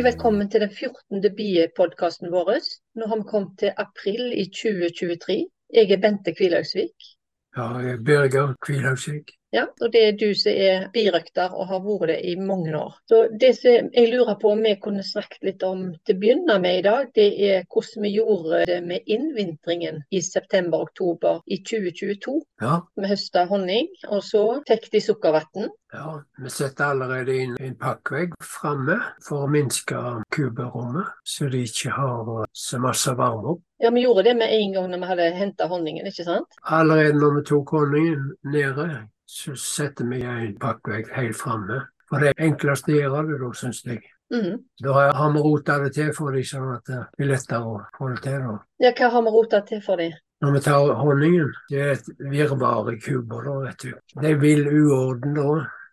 Er velkommen til den 14. biepodkasten vår. Nå har vi kommet til april i 2023. Jeg er Bente Kvilhaugsvik. Ja, jeg er Birger Kvilhaugvik. Ja, og det er du som er birøkter og har vært det i mange år. Så det som jeg lurer på om vi kunne snakket litt om til å begynne med i dag, det er hvordan vi gjorde det med innvintringen i september-oktober i 2022. Ja. Vi høsta honning, og så fikk de sukkervann. ja, vi setter allerede inn en pakkvegg framme for å minske kuberommet, så de ikke har så masse varme opp. Ja, vi gjorde det med en gang når vi hadde henta honningen, ikke sant? Allerede når vi tok honningen nede, så setter vi en pakkvegg helt framme. For det er enklest å gjøre det da, syns jeg. Mm. Da har vi rota det til for dem, sånn at det blir lettere å få det til. da. Ja, hva har vi rota til for dem? Når vi tar honningen, det er et virvar i kuber, da, vet du. Det er vill uorden da,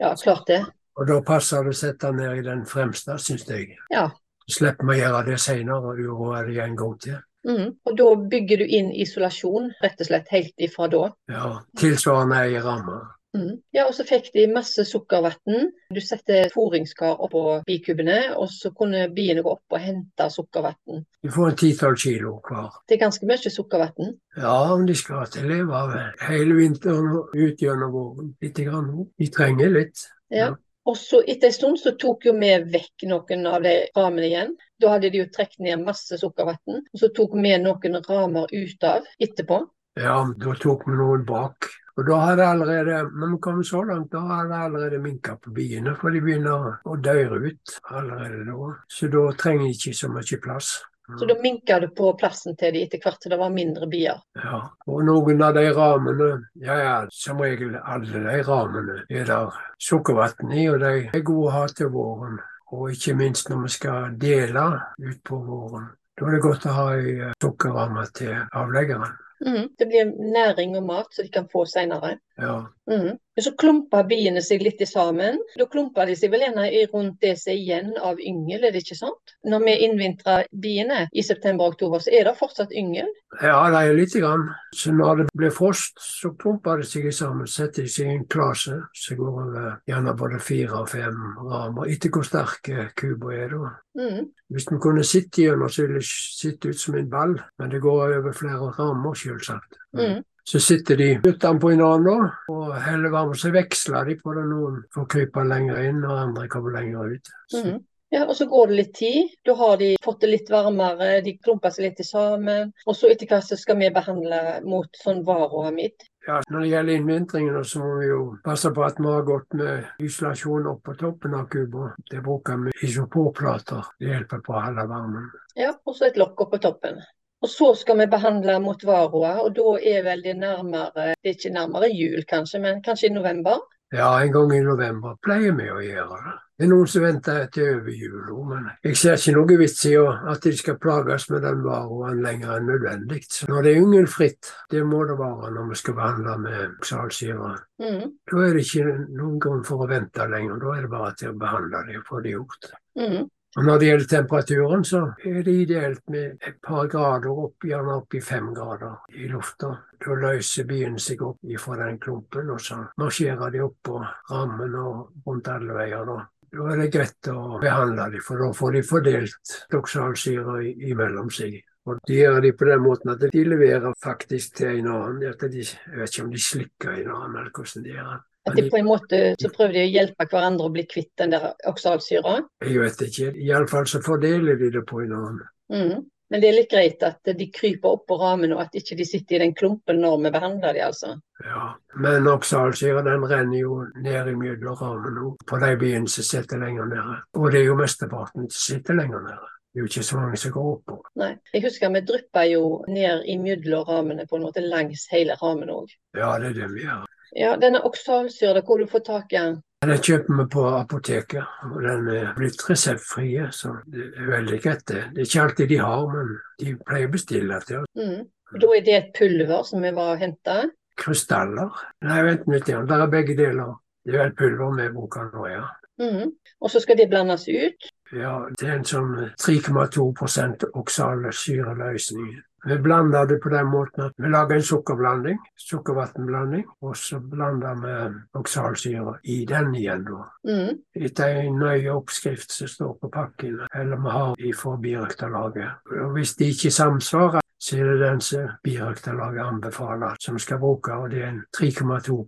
Ja, klart det. og da passer det å sette den ned i den fremste, syns jeg. Ja. Så slipper vi å gjøre det seinere og uroe det en gang til. Mm. Og da bygger du inn isolasjon, rett og slett helt ifra da. Ja, Tilsvarende ei ramme. Mhm. Ja, og så fikk de masse sukkervann. Du setter fôringskar oppå bikubene, og så kunne biene gå opp og hente sukkervann. Du får en titall kilo hver. Det er ganske mye sukkervann. Ja, om de skal til leve av hele vinteren og ut gjennom våren. Litt grann. De trenger litt. Ja. Og så etter en stund så tok jo vi vekk noen av de ramene igjen. Da hadde de jo trukket ned masse sukkervann. Og så tok vi noen ramer ut av etterpå. Ja, da tok vi noen bak. Og da hadde allerede, når vi kom så langt, da jeg allerede minka på biene, for de begynner å døyre ut allerede da. Så da trenger de ikke så mye plass. Så da minka du på plassen til de etter hvert til det var mindre bier. Ja, og noen av de ramene, ja ja, som regel alle de ramene, er der sukkervann i, og de er gode å ha til våren. Og ikke minst når vi skal dele utpå våren. Da er det godt å ha ei sukkerramme til avleggeren. Mhm. Det blir næring og mat som de kan få senere. Ja. Men så klumper biene seg litt sammen. Da klumper de seg vel gjerne rundt det som er igjen av yngel, er det ikke sant? Når vi innvintrer biene i september-oktober, så er det fortsatt yngel. Ja, det er lite grann. Så når det blir frost, så klumper de seg sammen. Setter de seg i en klase så går over gjerne både fire og fem ramer, etter hvor sterke kuba er. da. Mm. Hvis vi kunne sitte gjennom, så ville det sitte ut som en ball, men det går over flere rammer, selvsagt. Mhm. Så sitter de utenpå da, og heller varme, så veksler de på det. Noen får krype lenger inn, og andre kommer lenger ut. Mhm. Ja, og så går det litt tid. Da har de fått det litt varmere, de klumper seg litt sammen. Og så etter hvert så skal vi behandle mot sånn varoamid. ja, når det gjelder innvintringen, så må vi jo passe på at vi har gått med isolasjon opp på toppen av kuba. Det bruker vi isoporplater. Det hjelper på å holde varmen. Ja, og så et lokk opp på toppen. Og så skal vi behandle mot varroa, og da er vel det nærmere Det er ikke nærmere jul kanskje, men kanskje i november? Ja, en gang i november pleier vi å gjøre det. Det er noen som venter til over jul men jeg ser ikke noe vits i at de skal plages med den varoen lenger enn nødvendig. Så når det er yngelfritt, det må det være når vi skal behandle med oxalsyre. Mm. Da er det ikke noen grunn for å vente lenger, da er det bare til å behandle det og få det gjort. Mhm. Når det gjelder temperaturen, så er det ideelt med et par grader opp, gjerne opp i fem grader i lufta. Da løser byen seg opp ifra den klumpen, og så marsjerer de opp på rammen og rundt alle veier. Da. da er det greit å behandle dem, for da får de fordelt doksalsyre imellom seg. Og de gjør de på den måten at de leverer faktisk til en annen. Jeg vet ikke om de slikker en annen, eller hvordan de gjør det. At de på en måte så prøver de å hjelpe hverandre å bli kvitt den der oksalsyra. Jeg vet ikke. Iallfall så fordeler de det på en annen. Mm. Men det er litt greit at de kryper opp på ramen, og at ikke de sitter i den klumpen når vi behandler de, altså. Ja, men oksalsyra den renner jo ned imellom rammene òg, på de biene som sitter lenger nede. Og det er jo mesteparten som sitter lenger nede. Det er jo ikke så mange som går oppå. Nei. Jeg husker vi drypper jo ned imellom ramene på en måte langs hele ramen òg. Ja, det er det vi gjør. Ja, denne oksalsyra, hvor du får tak i den? Den kjøper vi på apoteket, og den er blitt reseptfrie, så det er veldig greit det. Det er ikke alltid de har, men de pleier å bestille til oss. Mm. Da er det et pulver som vi var og henta. Krystaller? Nei, vent litt, igjen. der er begge deler. Det er vel pulver vi bruker nå, ja. Mm. Og så skal det blandes ut. Ja, det er en sånn 3,2% oksalsyreløsning. Vi blander det på den måten at vi lager en sukkerblanding, sukkervannblanding, og så blander vi oksalsyre i den igjen, da. Mm. Etter en nøye oppskrift som står på pakken, eller vi har fra birøkterlaget. Og hvis de ikke samsvarer, så er det den som birøkterlaget anbefaler, som skal bruke, og det er en 3,2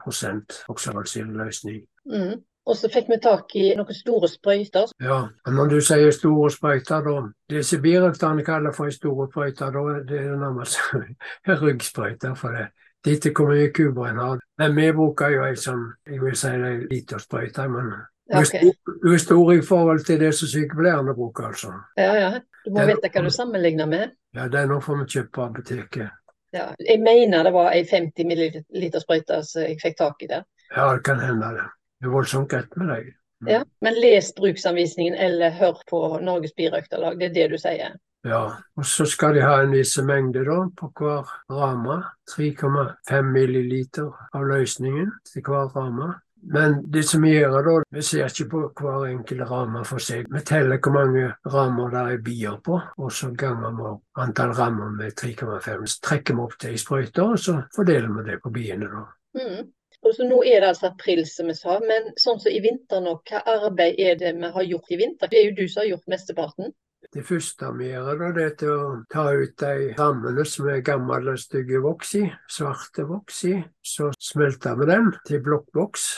oksalsyreløsning. Mm. Og så fikk vi tak i noen store sprøyter. Ja, når du sier store sprøyter, da Det sibirøkterne kaller for store sprøyter, da det er det nærmest ryggsprøyter for det. Dette hvor mye kuber en har. Men vi bruker jo ei som jeg vil si ei litersprøyte, men hun okay. Ok. hun er stor i forhold til det som sykepleierne bruker, altså. Ja, ja. Du må Ja. vite hva du sammenligner med. Ja, den får vi kjøpt på apoteket. Ja. Jeg mener det var ei 50 ml sprøyte som jeg fikk tak i der. Ja, det kan hende det. Det er voldsomt greit med deg. Ja. Men les bruksanvisningen eller hør på Norges birøkterlag, det er det du sier. Ja, og så skal de ha en viss mengde da, på hver ramme. 3,5 milliliter av løsningen til hver ramme. Men det som vi gjør da, vi ser ikke på hver enkelt ramme for seg. Vi teller hvor mange rammer det er bier på, og så ganger vi opp antall rammer med 3,5. Så trekker vi opp til i sprøyter, og så fordeler vi det på biene da. Mm. Og så Nå er det altså april, som vi sa, men sånn som i vinter nå, hva arbeid er det vi har gjort i vinter? Det er jo du som har gjort mesteparten. Det første vi gjør, da, det er å ta ut de rammene som er gammel, stygge voks i, svarte voks i. Så smelter vi den til blokkvoks.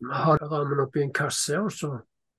Vi har rammen oppi en kasse, og så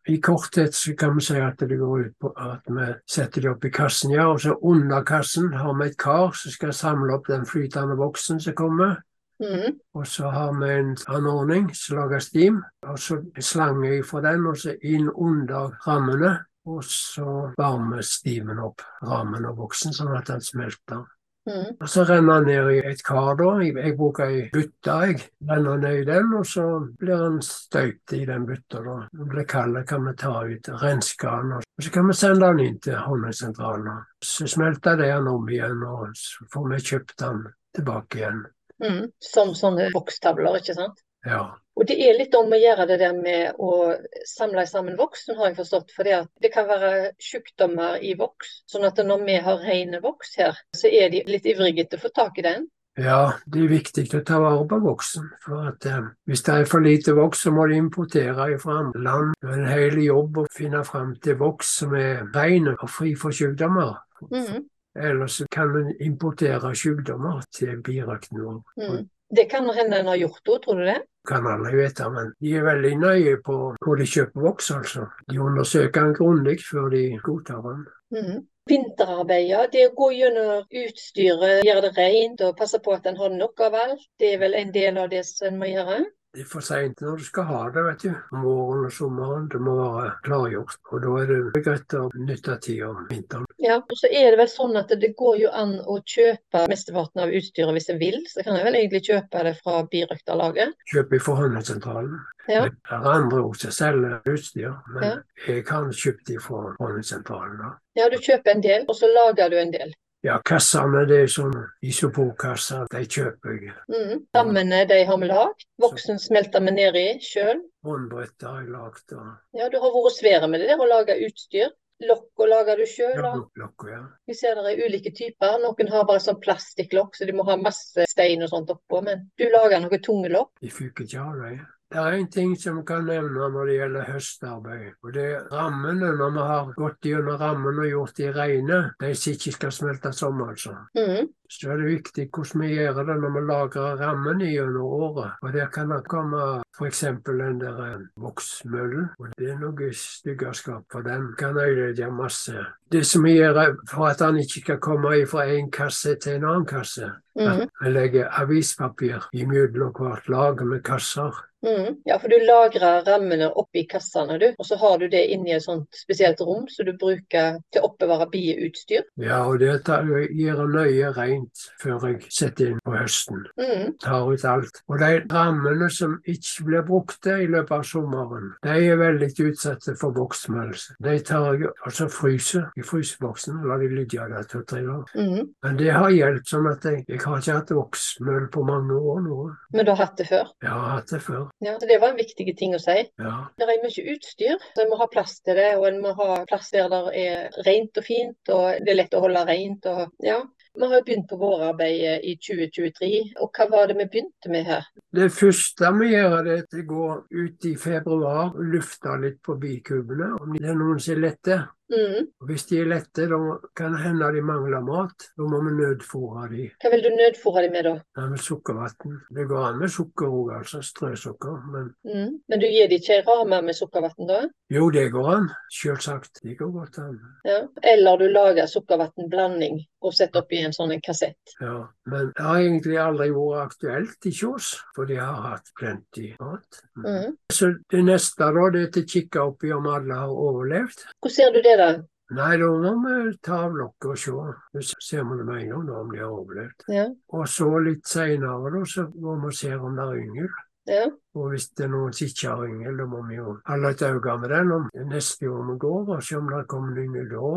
i korthet så kan vi si at det går ut på at vi setter det opp i kassen, ja. Og så under kassen har vi et kar som skal samle opp den flytende voksen som kommer. Mm. Og så har vi en anordning som lager stim, og så slange fra den, og så inn under rammene. Og så varmer stimen opp rammen og voksen, sånn at den smelter. Mm. Og så renner den ned i et kar, da. Jeg, jeg bruker ei bytte, jeg. Renner ned i den, og så blir den støypt i den bytta, da. Når den blir kald, kan vi ta ut, renske den, og så kan vi sende den inn til håndsentralen. Så smelter det den om igjen, og så får vi kjøpt den tilbake igjen. Mm. Som sånne vokstavler, ikke sant? Ja. Og det er litt om å gjøre det der med å samle sammen voksen, har jeg forstått. For det kan være sykdommer i voks. Sånn at når vi har rene voks her, så er de litt ivrige til å få tak i den. Ja, det er viktig å ta vare på voksen. For at eh, hvis det er for lite voks, så må de importere fra andre land. Det er en hel jobb å finne fram til voks som er ren og fri for sykdommer. Mm. Ellers kan en importere sykdommer til birakten vår. Mm. Det kan hende en har gjort det, tror du det? Kan alle vite, men de er veldig nøye på hvor de kjøper voks, altså. De undersøker den grundig før de godtar den. Mm. Vinterarbeidet, det å gå gjennom utstyret, gjøre det rent og passe på at en har nok av alt, det er vel en del av det som en må gjøre? Det er for seint når du skal ha det, vet du. Om våren og sommeren. Det må være klargjort. Og da er det greit å nytte tida om vinteren. Ja, og så er det vel sånn at det går jo an å kjøpe mesteparten av utstyret hvis en vil. Så kan en vel egentlig kjøpe det fra birøkterlaget. Kjøpe fra handelssentralen. Ja. Det er andre også som selger utstyr, men Ja. jeg har kjøpt de fra handelssentralen. da. Ja, du kjøper en del, og så lager du en del. Ja, kassene det er sånn isoporkasser, de kjøper jeg. Mm. Rammene de har vi lagd. Voksen smelter vi ned i sjøl. Håndbrett har jeg lagd. og Ja, du har vært svær med det der å lage utstyr. Lokka lager du sjøl. ja, ja. Vi ser det er ulike typer. Noen har bare sånn plastikklokk, så de må ha masse stein og sånt oppå. Men du lager noen tunge lokk. De fyker ikke av det. Det er en ting som vi kan nevne når det gjelder høstarbeid. og det er rammene. Når vi har gått gjennom rammene og gjort de rene, de som ikke skal smeltes om, altså. Mm. Så er det viktig hvordan vi gjør det når vi lagrer rammen gjennom året. Og der kan det komme f.eks. den der eh, voksmøllen. Og det er noe styggerskap, for den kan ødelegge masse. Det som gjør for at den ikke kan komme fra en kasse til en annen kasse, Mm. at jeg legger avispapir imellom hvert lag med kasser. Mm. Ja, for du lagrer rammene oppi kassene, du. Og så har du det inni et sånt spesielt rom som du bruker til å oppbevare bieutstyr. Ja, og det gjør jeg nøye rent før jeg setter inn på høsten. Mm. tar ut alt. Og de rammene som ikke blir brukte i løpet av sommeren, de er veldig utsatte for voksmøllelse. De tar jeg og så fryser i fryseboksen, og to-tre år. Mm. Men det har hjulpet sånn at jeg, jeg har ikke hatt voksmøll på mange år nå. Men du har hatt det før. Ja, Jeg har hatt det før, Ja, så Det var en viktig ting å si. ja. Det er mye utstyr, så en må ha plass til det. Og en må ha plass der det er rent og fint, og det er lett å holde rent. Og, ja. Vi har begynt på vårarbeidet i 2023, og hva var det vi begynte med her? Det første vi gjør, er at det går ut i februar og lufter litt på bikubene. Om det er noen som er lette, Mm. Hvis de er lette, da kan det hende de mangler mat. Da må vi nødfôre de Hva vil du nødfôre dem med da? Ja, med sukkervann. Det går an med sukker òg, altså. Strøsukker. Men Mm. Men du gir dem ikke ramer med sukkervann da? jo, det går an. Selvsagt. Det går godt an. Ja. Eller du lager sukkervannblanding og setter oppi en sånn en kassett. Ja. Men det har egentlig aldri vært aktuelt i Kjås, for de har hatt plenty mat. Mm. Så det neste da, det er til å kikke oppi om alle har overlevd. Hvordan ser du det da? Nei, da må vi ta av lokket og se. Så ser vi det med en gang om de har overlevd. Ja. Og så litt seinere, da, så må vi se om det er yngel. Ja. Og hvis det er noen som ikke har yngel, da må vi jo holde et øye med den om neste år vi går, og se om det kommer yngel da.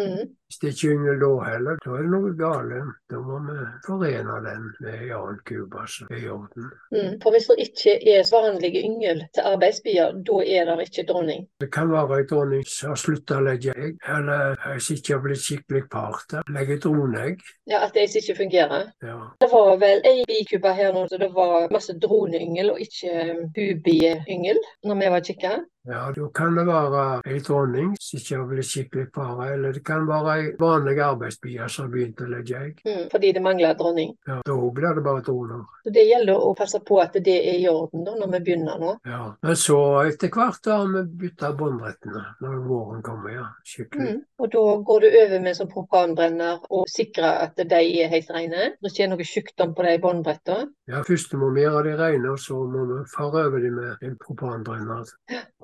Mm. Hvis det ikke er yngel da heller, da er det noe galt. Da må vi forene den med en annen kube, som Det er i orden. Mm. For hvis det ikke er vanlige yngel til arbeidsbier, da er det ikke dronning. Det kan være en dronning som har slutta å legge egg, eller som ikke har blitt skikkelig part, legger droneegg. Ja, At det ikke fungerer. Ja. Det var vel ei bikube her nå, så det var masse droneyngel og ikke hubiyngel når vi var kikka. Ja, da kan det være ei dronning som ikke har blitt skikkelig fare, eller det kan være ei vanlig arbeidsbie som har begynt å legge egg. Mm. Fordi det mangler dronning. Ja, da blir det bare droner. Så Det gjelder å passe på at det er i orden da, når vi begynner nå. Ja. Men så etter hvert har vi bytta båndrettene når våren kommer, ja. Skikkelig. Mm. Og da går du over med som propanbrenner og sikrer at de er helt rene. Det ikke er noe sykdom på de båndbrettene. Ja, først må vi gjøre de rene, og så må vi fare over de med en propanbrenner.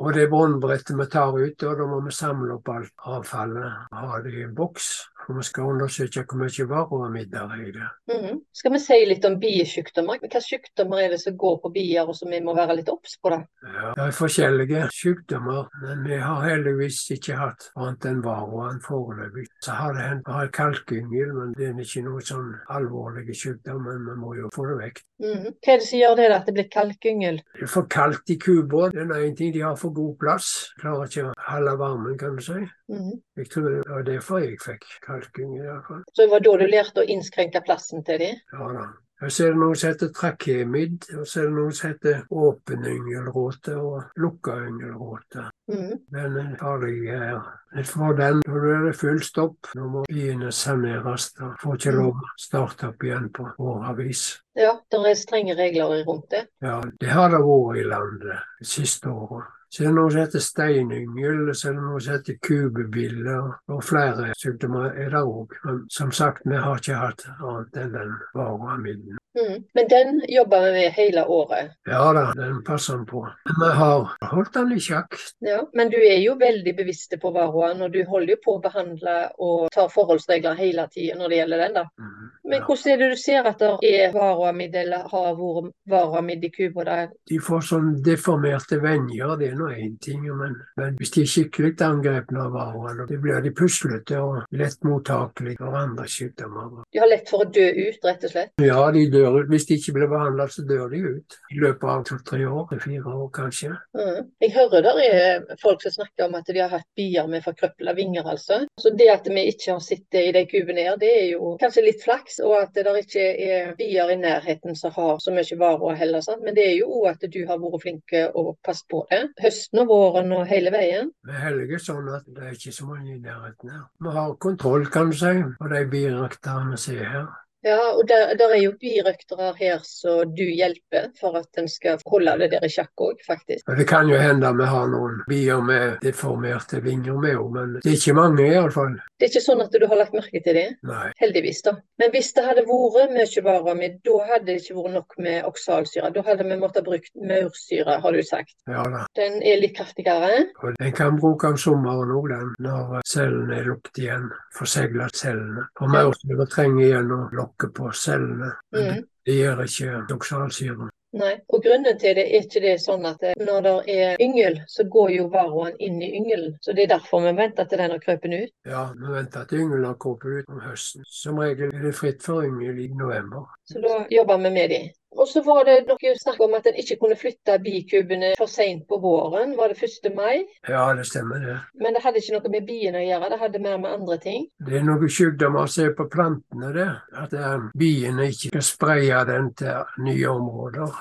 Og det båndbrettet vi tar ut, og da må vi samle opp alt avfallet, ha det i en boks. For vi skal undersøke hvor mye varroamidler er i det. Mhm. Skal vi si litt om biesykdommer? Hvilke sykdommer er det som går på bier, og som vi må være litt obs på? Det Ja, det er forskjellige sykdommer, men vi har heldigvis ikke hatt annet enn varroaen foreløpig. Så har det hendt vi har kalkyngel, men det er ikke noe sånn alvorlig sykdom, men vi må jo få det vekk. Mhm. Hva er det som gjør det, da, at det blir kalkyngel? Det er for kaldt i kuba. Det er en ting de har for god plass. Klarer ikke å holde varmen, kan du si. Mhm. Jeg tror det var derfor jeg fikk kalkyngel, iallfall. Så det var da du lærte å innskrenke plassen til dem? Ja da. Og så er det noe som heter trakemid, og så er det noe som heter åpen yngelråte og lukka yngelråte. Mhm. Den er farlig her. får den, da er det full stopp. Nå må byene saneres. Da får ikke lov å starte opp igjen på åravis. Ja, det er strenge regler rundt det. Ja, det har det vært i landet de siste åra. Så det er noe som heter steinyngel, så er det noe som heter kubebille, og flere sykdommer er det òg. Men som sagt, vi har ikke hatt annet enn den varroamidden. Mm. Men den jobber vi med hele året. Ja da, den passer vi på. Men vi har holdt den i sjakk. Ja, Men du er jo veldig bevisst på varroaen, og du holder jo på å behandle og ta forholdsregler hele tida når det gjelder den. da. Mhm, Men hvordan er det du ser at det er varroamid, eller har vært varroamid i Cuba? De får sånn deformerte venger, det er nå én ting. Men, men hvis de er skikkelig angrepne av varroa, da blir de puslete og lett mottakelige for andre sykdommer. De har lett for å dø ut, rett og slett. Ja, de dør ut. Hvis de ikke blir behandlet, så dør de ut. I løpet av to-tre år, fire år kanskje. Mm. Jeg hører der er folk som snakker om at de har hatt bier med forkrøpla vinger, altså. Så det at vi ikke har sett det i de kubene her, det er jo kanskje litt flaks. Og at det ikke er bier i nærheten som har så mye varer heller. Sant? Men det er jo òg at du har vært flink og passet på det. Høsten og våren og hele veien. Vi er heldige sånn at det er ikke så mange i nærheten her. Vi har kontroll, kan du si, på de birøkterne vi ser her. Ja, og der, der er jo birøktere her som du hjelper for at en skal holde det der i sjakk òg, faktisk. Det kan jo hende vi har noen bier med deformerte vinger med òg, men det er ikke mange iallfall. Det er ikke sånn at du har lagt merke til det, Nei. heldigvis, da. Men hvis det hadde vært mye varroamid, da hadde det ikke vært nok med oksalsyre. Da hadde vi måttet brukt maursyre, har du sagt. Ja da. Den er litt kraftigere. Og den kan bruke om sommeren òg, den, når cellene er lukket igjen. Forseglet cellene. Og maursyre trenger igjen å lokke på cellene. Men Mm. det gjør ikke oksalsyren. Nei. Og grunnen til det er ikke det sånn at når det er yngel, så går jo varroen inn i yngelen. Så det er derfor vi venter til den har krøpet ut. Ja, vi venter til yngelen har krøpet ut om høsten. Som regel er det fritt for yngel i november. Så da jobber vi med de. Og så var det noe snakk om at en ikke kunne flytte bikubene for seint på våren. Var det 1. mai? Ja, det stemmer det. Men det hadde ikke noe med biene å gjøre, det hadde mer med andre ting. Det er noen sykdommer som er på plantene, det. At eh, biene ikke skal spreie den til nye områder.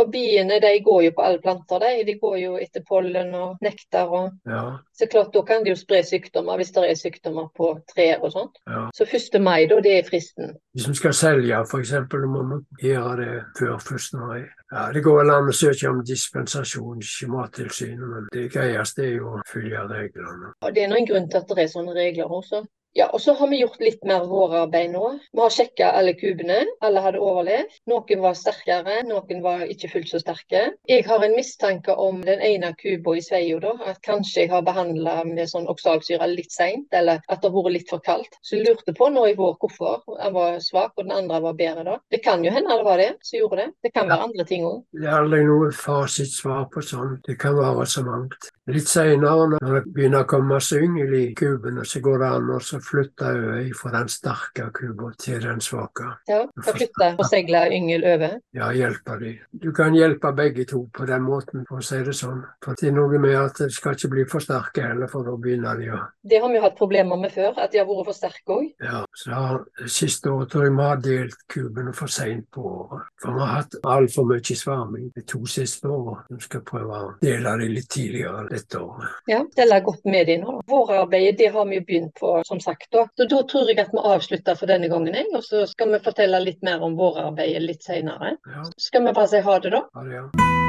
For biene de går jo på alle planter, de. De går jo etter pollen og nektar. og Ja, Så klart, da kan de jo spre sykdommer hvis det er sykdommer på trær og sånt. ja. Så 1. mai, da, det er fristen. Hvis vi skal selge, f.eks., må vi gjøre det før 1. mai. Ja, Det går vel an å søke om dispensasjon i Mattilsynet, men det greieste er jo å følge reglene. Ja, Det er nå en grunn til at det er sånne regler også. Ja, og så har vi gjort litt mer vårarbeid nå. Vi har sjekka alle kubene. Alle hadde overlevd. Noen var sterkere, noen var ikke fullt så sterke. Jeg har en mistanke om den ene kuba i Sveio, da. At kanskje jeg har behandla med sånn oksalsyre litt seint, eller at det har vært litt for kaldt. Så jeg lurte på nå i vår hvorfor den var svak, og den andre var bedre da. Det kan jo hende det var det som gjorde det. Det kan være andre ting òg. Det er aldri noe fasitsvar på sånt. Det kan være så mangt. Litt senere, når det begynner å komme syngel i kubene, så går det an å flytte over fra den sterke kuba til den svake. Ja, kan flytte og seile yngel over. Ja, hjelpe de. Du kan hjelpe begge to på den måten, for å si det sånn. For det er noe med at det skal ikke bli for sterke heller, for da begynner de å Det har vi jo hatt problemer med før, at de har vært for sterke òg. Ja, så har, Siste året tror jeg vi har delt kubene for seint på året. For vi har hatt altfor mye svarming de to siste årene. Vi skal prøve å dele det litt tidligere dette året. Ja, stelle godt med de nå. Vårarbeidet det har vi jo begynt på, som sagt. da. Så da tror jeg at vi avslutter for denne gangen, jeg. Og så skal vi fortelle litt mer om vårarbeidet litt senere. Ja, Skal vi bare si ha det, da? ha det, ja.